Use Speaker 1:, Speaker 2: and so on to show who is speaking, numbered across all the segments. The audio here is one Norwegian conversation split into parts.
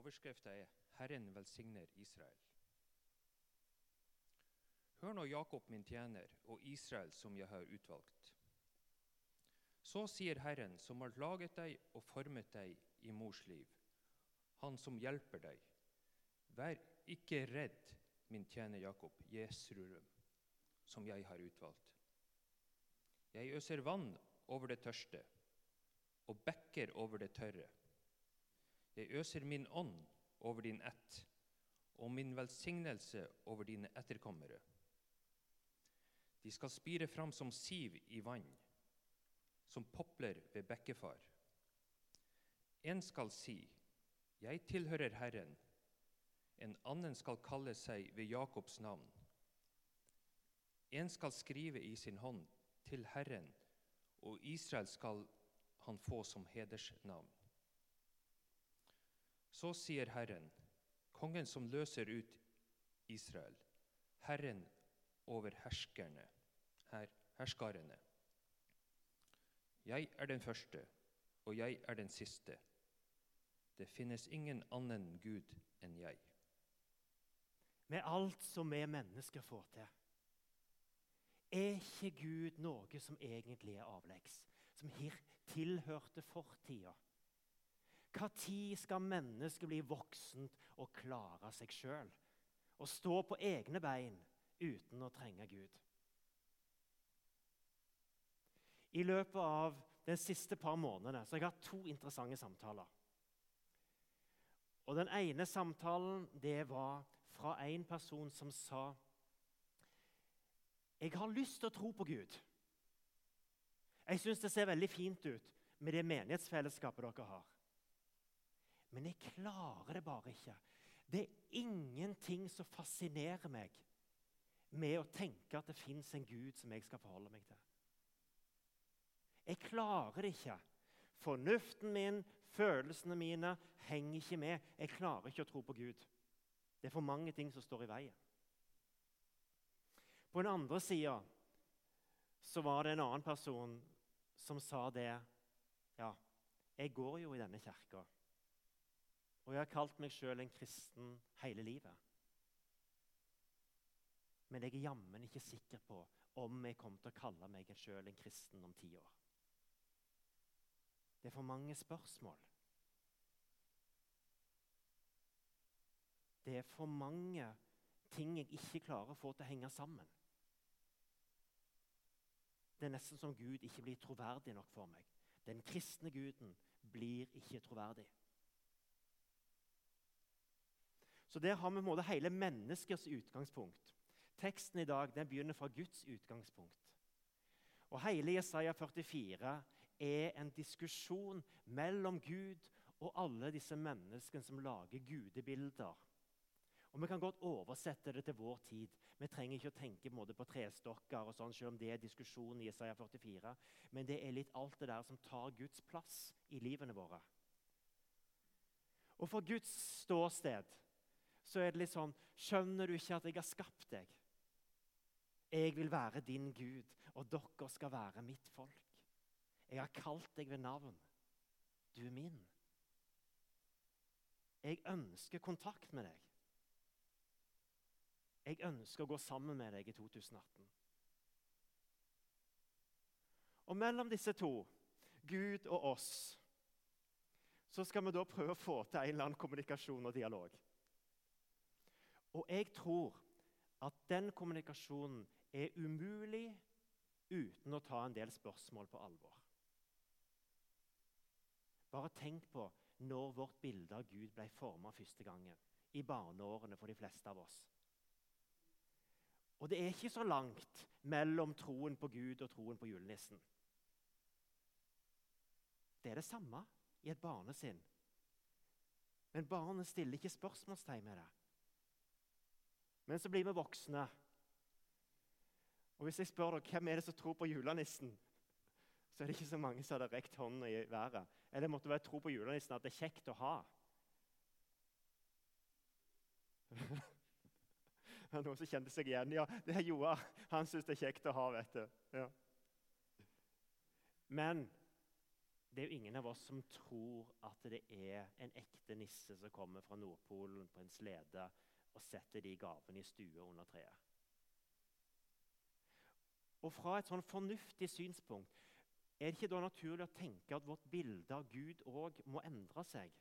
Speaker 1: Overskrifta er 'Herren velsigner Israel'. Hør nå, Jakob min tjener, og Israel som jeg har utvalgt. Så sier Herren, som har laget deg og formet deg i mors liv, Han som hjelper deg. Vær ikke redd, min tjener Jakob, Jesrurum, som jeg har utvalgt. Jeg øser vann over det tørste og bekker over det tørre. Jeg øser min ånd over din ett og min velsignelse over dine etterkommere. De skal spire fram som siv i vann, som popler ved bekkefar. En skal si, 'Jeg tilhører Herren'. En annen skal kalle seg ved Jakobs navn. En skal skrive i sin hånd 'Til Herren', og Israel skal han få som hedersnavn. Så sier Herren, kongen som løser ut Israel, Herren over herskerne, her, herskarene. Jeg er den første, og jeg er den siste. Det finnes ingen annen Gud enn jeg.
Speaker 2: Med alt som vi mennesker får til. Er ikke Gud noe som egentlig er avleggs, som tilhørte fortida? Når skal mennesket bli voksent og klare seg sjøl? Og stå på egne bein uten å trenge Gud? I løpet av de siste par månedene så har jeg hatt to interessante samtaler. Og Den ene samtalen det var fra en person som sa Jeg har lyst til å tro på Gud. Jeg syns det ser veldig fint ut med det menighetsfellesskapet dere har. Men jeg klarer det bare ikke. Det er ingenting som fascinerer meg med å tenke at det fins en Gud som jeg skal forholde meg til. Jeg klarer det ikke. Fornuften min, følelsene mine, henger ikke med. Jeg klarer ikke å tro på Gud. Det er for mange ting som står i veien. På den andre sida så var det en annen person som sa det Ja, jeg går jo i denne kirka. Og jeg har kalt meg sjøl en kristen hele livet. Men jeg er jammen ikke sikker på om jeg kommer til å kalle meg sjøl en kristen om ti år. Det er for mange spørsmål. Det er for mange ting jeg ikke klarer å få til å henge sammen. Det er nesten som Gud ikke blir troverdig nok for meg. Den kristne guden blir ikke troverdig. Så Der har vi på en måte hele menneskers utgangspunkt. Teksten i dag den begynner fra Guds utgangspunkt. Og Hele Jesaja 44 er en diskusjon mellom Gud og alle disse menneskene som lager gudebilder. Og Vi kan godt oversette det til vår tid. Vi trenger ikke å tenke på, på trestokker, og sånn, selv om det er diskusjon i Isaiah 44. Men det er litt alt det der som tar Guds plass i livene våre. Og For Guds ståsted så er det litt sånn Skjønner du ikke at jeg har skapt deg? Jeg vil være din Gud, og dere skal være mitt folk. Jeg har kalt deg ved navn. Du er min. Jeg ønsker kontakt med deg. Jeg ønsker å gå sammen med deg i 2018. Og mellom disse to, Gud og oss, så skal vi da prøve å få til en eller annen kommunikasjon og dialog. Og jeg tror at den kommunikasjonen er umulig uten å ta en del spørsmål på alvor. Bare tenk på når vårt bilde av Gud ble forma første gangen. I barneårene for de fleste av oss. Og det er ikke så langt mellom troen på Gud og troen på julenissen. Det er det samme i et barnesinn. Men barnet stiller ikke spørsmålstegn med det. Men så blir vi voksne. Og Hvis jeg spør deg, hvem er det som tror på julenissen, så er det ikke så mange som hadde rekt hånden i været. Eller måtte være tro på julenissen at det er kjekt å ha. Det er noen som kjente seg igjen. Ja, det er Joar. Han syns det er kjekt å ha. vet du. Ja. Men Det er jo ingen av oss som tror at det er en ekte nisse som kommer fra Nordpolen på en slede og setter de gavene i stua under treet. Og fra et sånn fornuftig synspunkt er det ikke da naturlig å tenke at vårt bilde av Gud òg må endre seg?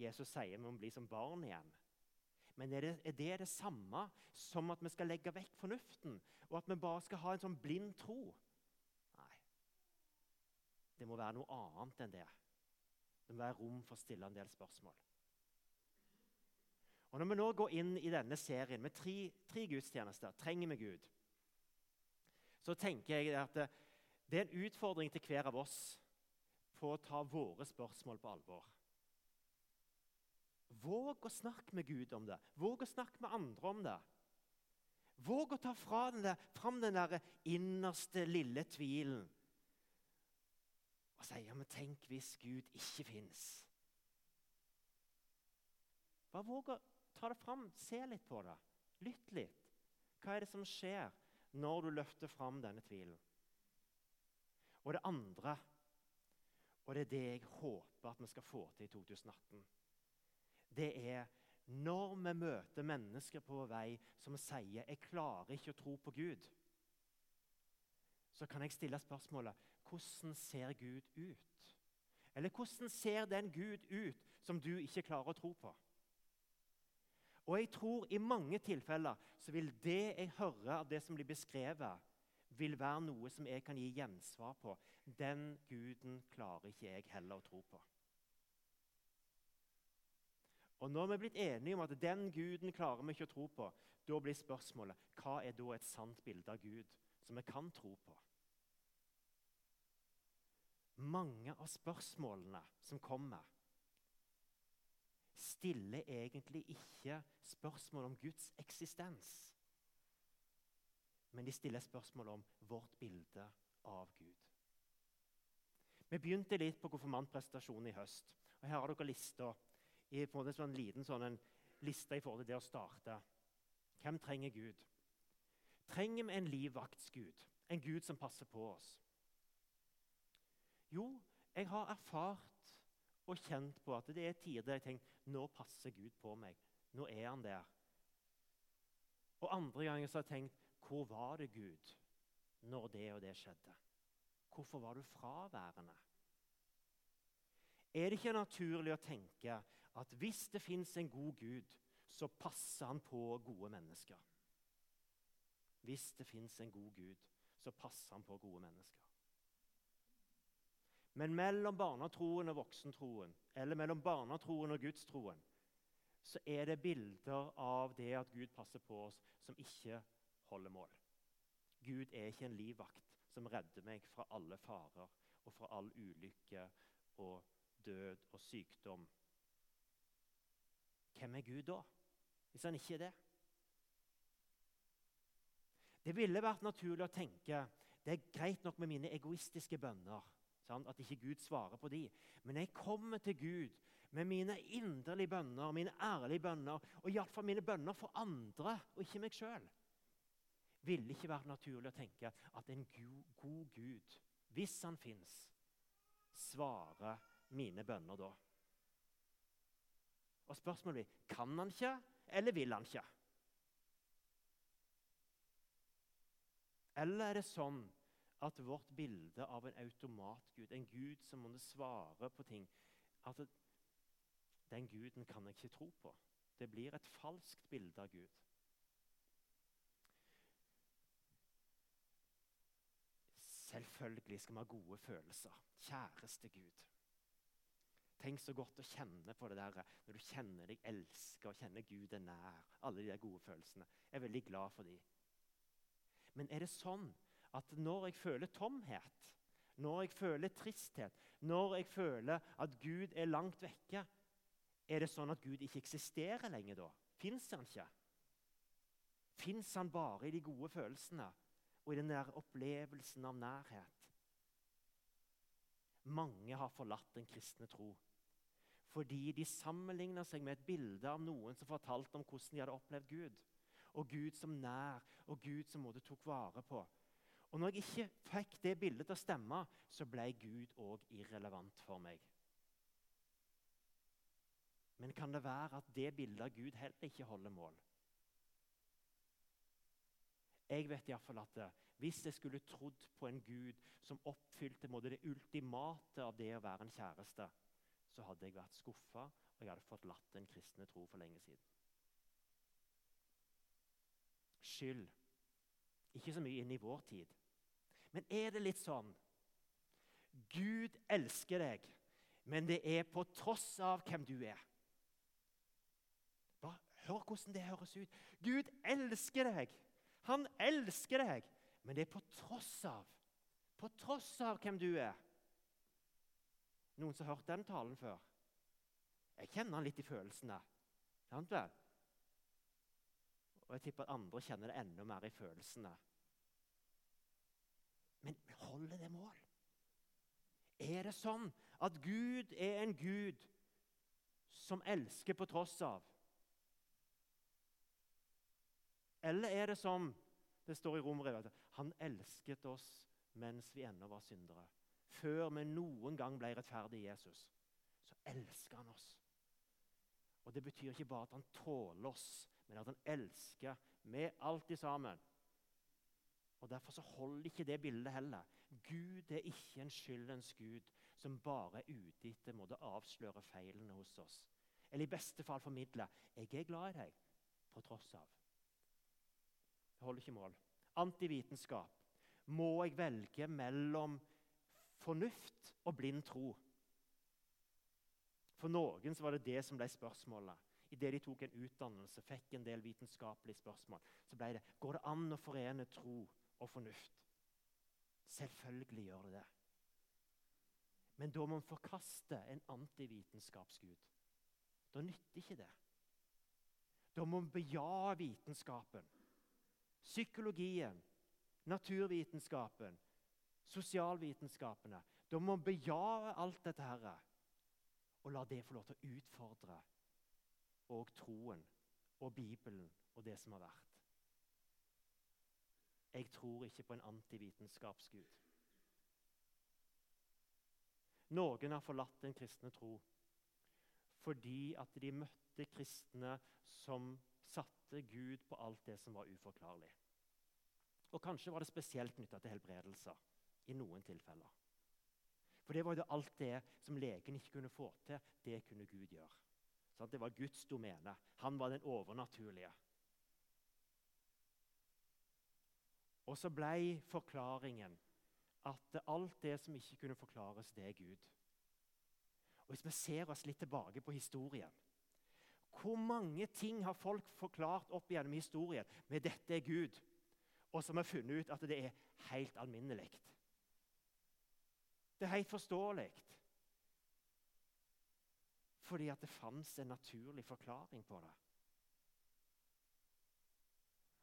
Speaker 2: Jesus sier vi må bli som barn igjen. Men er det, er det, det samme som at vi skal legge vekk fornuften, og at vi bare skal ha en sånn blind tro? Nei. Det må være noe annet enn det. Det må være rom for å stille en del spørsmål. Og Når vi nå går inn i denne serien med tre, tre gudstjenester, trenger vi Gud, så tenker jeg at det, det er en utfordring til hver av oss på å ta våre spørsmål på alvor. Våg å snakke med Gud om det. Våg å snakke med andre om det. Våg å ta fra den der, fram den der innerste, lille tvilen og si ja, men tenk hvis Gud ikke fins. Bare våg å ta det fram, se litt på det, lytt litt. Hva er det som skjer når du løfter fram denne tvilen? Og det andre, og det er det jeg håper at vi skal få til i 2018 det er når vi møter mennesker på vår vei som sier 'jeg klarer ikke å tro på Gud', så kan jeg stille spørsmålet 'Hvordan ser Gud ut?' Eller 'Hvordan ser den Gud ut som du ikke klarer å tro på?' Og jeg tror I mange tilfeller så vil det jeg hører av det som blir beskrevet, vil være noe som jeg kan gi gjensvar på. Den guden klarer ikke jeg heller å tro på. Og Når vi er blitt enige om at den guden klarer vi ikke å tro på, da blir spørsmålet hva er da et sant bilde av Gud som vi kan tro på? Mange av spørsmålene som kommer, stiller egentlig ikke spørsmål om Guds eksistens. Men de stiller spørsmål om vårt bilde av Gud. Vi begynte litt på konfirmantprestasjonen i høst. og Her har dere lista i en sånn liten sånn en liste i forhold til det å starte. Hvem trenger Gud? Trenger vi en livvaktsgud? En Gud som passer på oss? Jo, jeg har erfart og kjent på at det er tider der jeg tenker nå passer Gud på meg. Nå er han der. Og andre ganger så har jeg tenkt hvor var det Gud når det og det skjedde? Hvorfor var du fraværende? Er det ikke naturlig å tenke at hvis det fins en god Gud, så passer han på gode mennesker. Hvis det fins en god Gud, så passer han på gode mennesker. Men mellom barnetroen og voksentroen, eller mellom barnetroen og gudstroen, så er det bilder av det at Gud passer på oss, som ikke holder mål. Gud er ikke en livvakt som redder meg fra alle farer og fra all ulykke og død og sykdom hvem er Gud da, hvis han ikke er det? Det ville vært naturlig å tenke det er greit nok med mine egoistiske bønner. Sant? At ikke Gud svarer på de. Men jeg kommer til Gud med mine inderlige bønner, mine ærlige bønner, og iallfall mine bønner for andre, og ikke meg sjøl. Ville ikke vært naturlig å tenke at en god Gud, hvis han fins, svarer mine bønner da. Og spørsmålet blir kan han ikke, eller vil han ikke? Eller er det sånn at vårt bilde av en automatgud, en gud som må svare på ting at Den guden kan jeg ikke tro på. Det blir et falskt bilde av Gud. Selvfølgelig skal vi ha gode følelser. Kjæreste Gud. Tenk så godt å kjenne på det der når du kjenner deg elska og kjenner Gud er nær. Alle de der gode følelsene. Jeg er veldig glad for de. Men er det sånn at når jeg føler tomhet, når jeg føler tristhet, når jeg føler at Gud er langt vekke, er det sånn at Gud ikke eksisterer lenger da? Fins han ikke? Fins han bare i de gode følelsene og i den der opplevelsen av nærhet? Mange har forlatt den kristne tro fordi de sammenligna seg med et bilde av noen som fortalte om hvordan de hadde opplevd Gud. Og Gud som nær, og Gud som måtte tok vare på. Og når jeg ikke fikk det bildet til å stemme, så ble Gud òg irrelevant for meg. Men kan det være at det bildet av Gud heller ikke holder mål? Jeg vet i fall at hvis jeg skulle trodd på en Gud som oppfylte det ultimate av det å være en kjæreste, så hadde jeg vært skuffa, og jeg hadde fått latt den kristne tro for lenge siden. Skyld. Ikke så mye inn i vår tid. Men er det litt sånn Gud elsker deg, men det er på tross av hvem du er. Bare hør hvordan det høres ut. Gud elsker deg. Han elsker deg, men det er på tross av. På tross av hvem du er. Noen som har hørt den talen før? Jeg kjenner han litt i følelsene. Sant vel? Og jeg tipper at andre kjenner det enda mer i følelsene. Men holder det mål? Er det sånn at Gud er en Gud som elsker på tross av? Eller er det som det står i Romerbrevet Han elsket oss mens vi ennå var syndere. Før vi noen gang ble rettferdige i Jesus, så elsker han oss. Og Det betyr ikke bare at han tåler oss, men at han elsker med alt i sammen. Og Derfor så holder ikke det bildet heller. Gud er ikke en skyldens gud som bare er ute etter å avsløre feilene hos oss. Eller i beste fall formidle 'Jeg er glad i deg', på tross av. Det holder ikke mål. Antivitenskap. Må jeg velge mellom fornuft og blind tro? For noen var det det som ble spørsmålet. Idet de tok en utdannelse, fikk en del vitenskapelige spørsmål, så ble det går det an å forene tro og fornuft. Selvfølgelig gjør det det. Men da må man forkaste en antivitenskapsgud. Da nytter ikke det. Da må man beja vitenskapen. Psykologien, naturvitenskapen, sosialvitenskapene. Da må man beja alt dette her, og la det få lov til å utfordre og troen og Bibelen og det som har vært. Jeg tror ikke på en antivitenskapsgud. Noen har forlatt den kristne tro fordi at de møtte kristne som satte Gud på alt det som var uforklarlig. Og Kanskje var det spesielt knytta til helbredelser i noen tilfeller. For det var jo alt det som legen ikke kunne få til, det kunne Gud gjøre. Det var Guds domene. Han var den overnaturlige. Og så ble forklaringen at alt det som ikke kunne forklares, det er Gud. Og Hvis vi ser oss litt tilbake på historien Hvor mange ting har folk forklart opp gjennom historien med 'dette er Gud', og som har funnet ut at det er helt alminnelig? Det er helt forståelig. Fordi at det fantes en naturlig forklaring på det.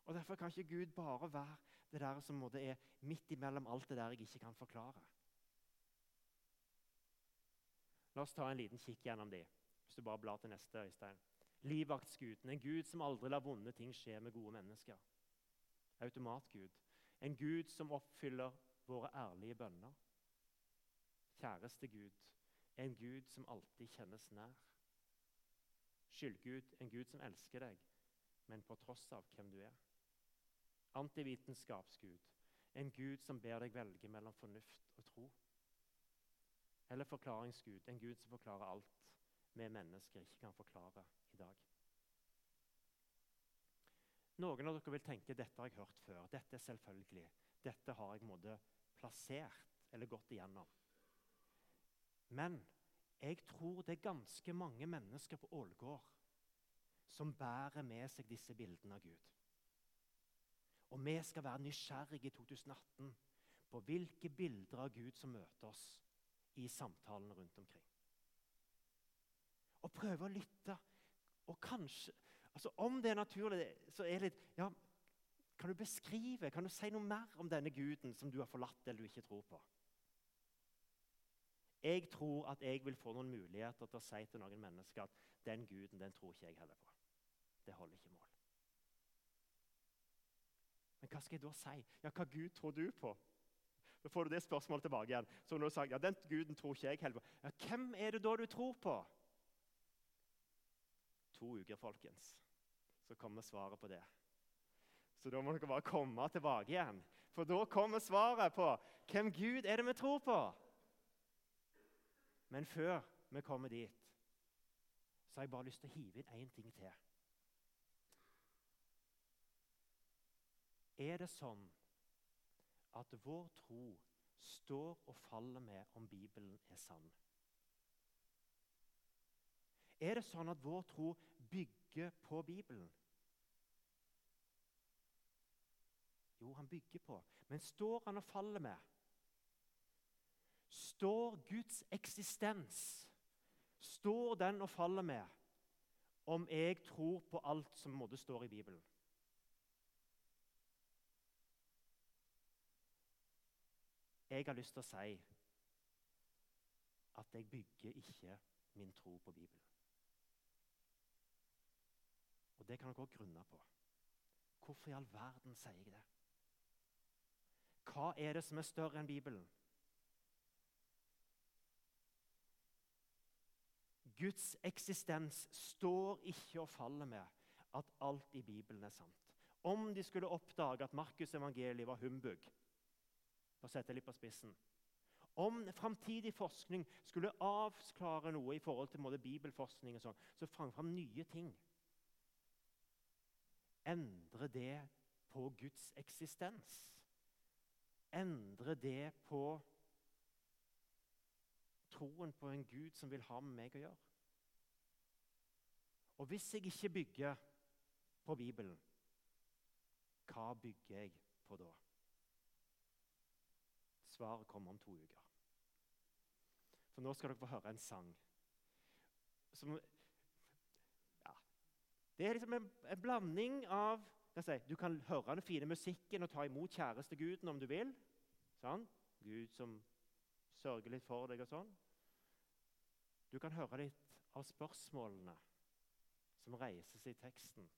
Speaker 2: Og Derfor kan ikke Gud bare være det der som er midt imellom alt det der jeg ikke kan forklare. La oss ta en liten kikk gjennom de. Hvis du bare blar til neste, Øystein. Livvaktsguden, en gud som aldri lar vonde ting skje med gode mennesker. Automatgud. En gud som oppfyller våre ærlige bønner. Kjæreste Gud. En gud som alltid kjennes nær. Skyldgud, en gud som elsker deg, men på tross av hvem du er antivitenskapsgud, en gud som ber deg velge mellom fornuft og tro. Eller forklaringsgud, en gud som forklarer alt vi mennesker ikke kan forklare i dag. Noen av dere vil tenke dette har jeg hørt før. Dette er selvfølgelig. Dette har jeg måtte plassert eller gått igjennom. Men jeg tror det er ganske mange mennesker på Ålgård som bærer med seg disse bildene av Gud. Og vi skal være nysgjerrige i 2018 på hvilke bilder av Gud som møter oss i samtalene rundt omkring. Og prøve å lytte. Og kanskje altså Om det er naturlig, så er det litt ja, Kan du beskrive, kan du si noe mer om denne guden som du har forlatt eller du ikke tror på? Jeg tror at jeg vil få noen muligheter til å si til noen mennesker at den guden den tror ikke jeg heller på. Det holder ikke mål. Men hva skal jeg da si? Ja, Hva Gud tror du på? Så får du det spørsmålet tilbake igjen. Så du sagt, ja, Den guden tror ikke jeg heller på. Ja, Hvem er det da du tror på? To uker, folkens. Så kommer svaret på det. Så da må dere bare komme tilbake igjen. For da kommer svaret på hvem Gud er det vi tror på. Men før vi kommer dit, så har jeg bare lyst til å hive inn én ting til. Er det sånn at vår tro står og faller med om Bibelen er sann? Er det sånn at vår tro bygger på Bibelen? Jo, han bygger på. Men står han og faller med? Står Guds eksistens Står den og faller med om jeg tror på alt som måtte står i Bibelen? Jeg har lyst til å si at jeg bygger ikke min tro på Bibelen. Og det kan dere òg grunne på. Hvorfor i all verden sier jeg det? Hva er det som er større enn Bibelen? Guds eksistens står ikke og faller med at alt i Bibelen er sant. Om de skulle oppdage at Markus' evangeliet var humbug, for å sette litt på spissen Om framtidig forskning skulle avklare noe i forhold til måte, bibelforskning, og sånn, så fang fram nye ting. Endre det på Guds eksistens? Endre det på troen på en Gud som vil ha med meg å gjøre? Og hvis jeg ikke bygger på Bibelen, hva bygger jeg på da? Svaret kommer om to uker. For nå skal dere få høre en sang som ja, Det er liksom en, en blanding av si, Du kan høre den fine musikken og ta imot kjæresteguden om du vil. Sånn. Gud som sørger litt for deg og sånn. Du kan høre litt av spørsmålene som reises i teksten.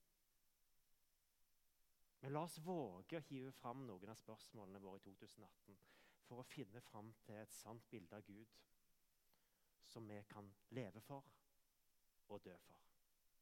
Speaker 2: Men la oss våge å hive fram noen av spørsmålene våre i 2018 for å finne fram til et sant bilde av Gud som vi kan leve for og dø for.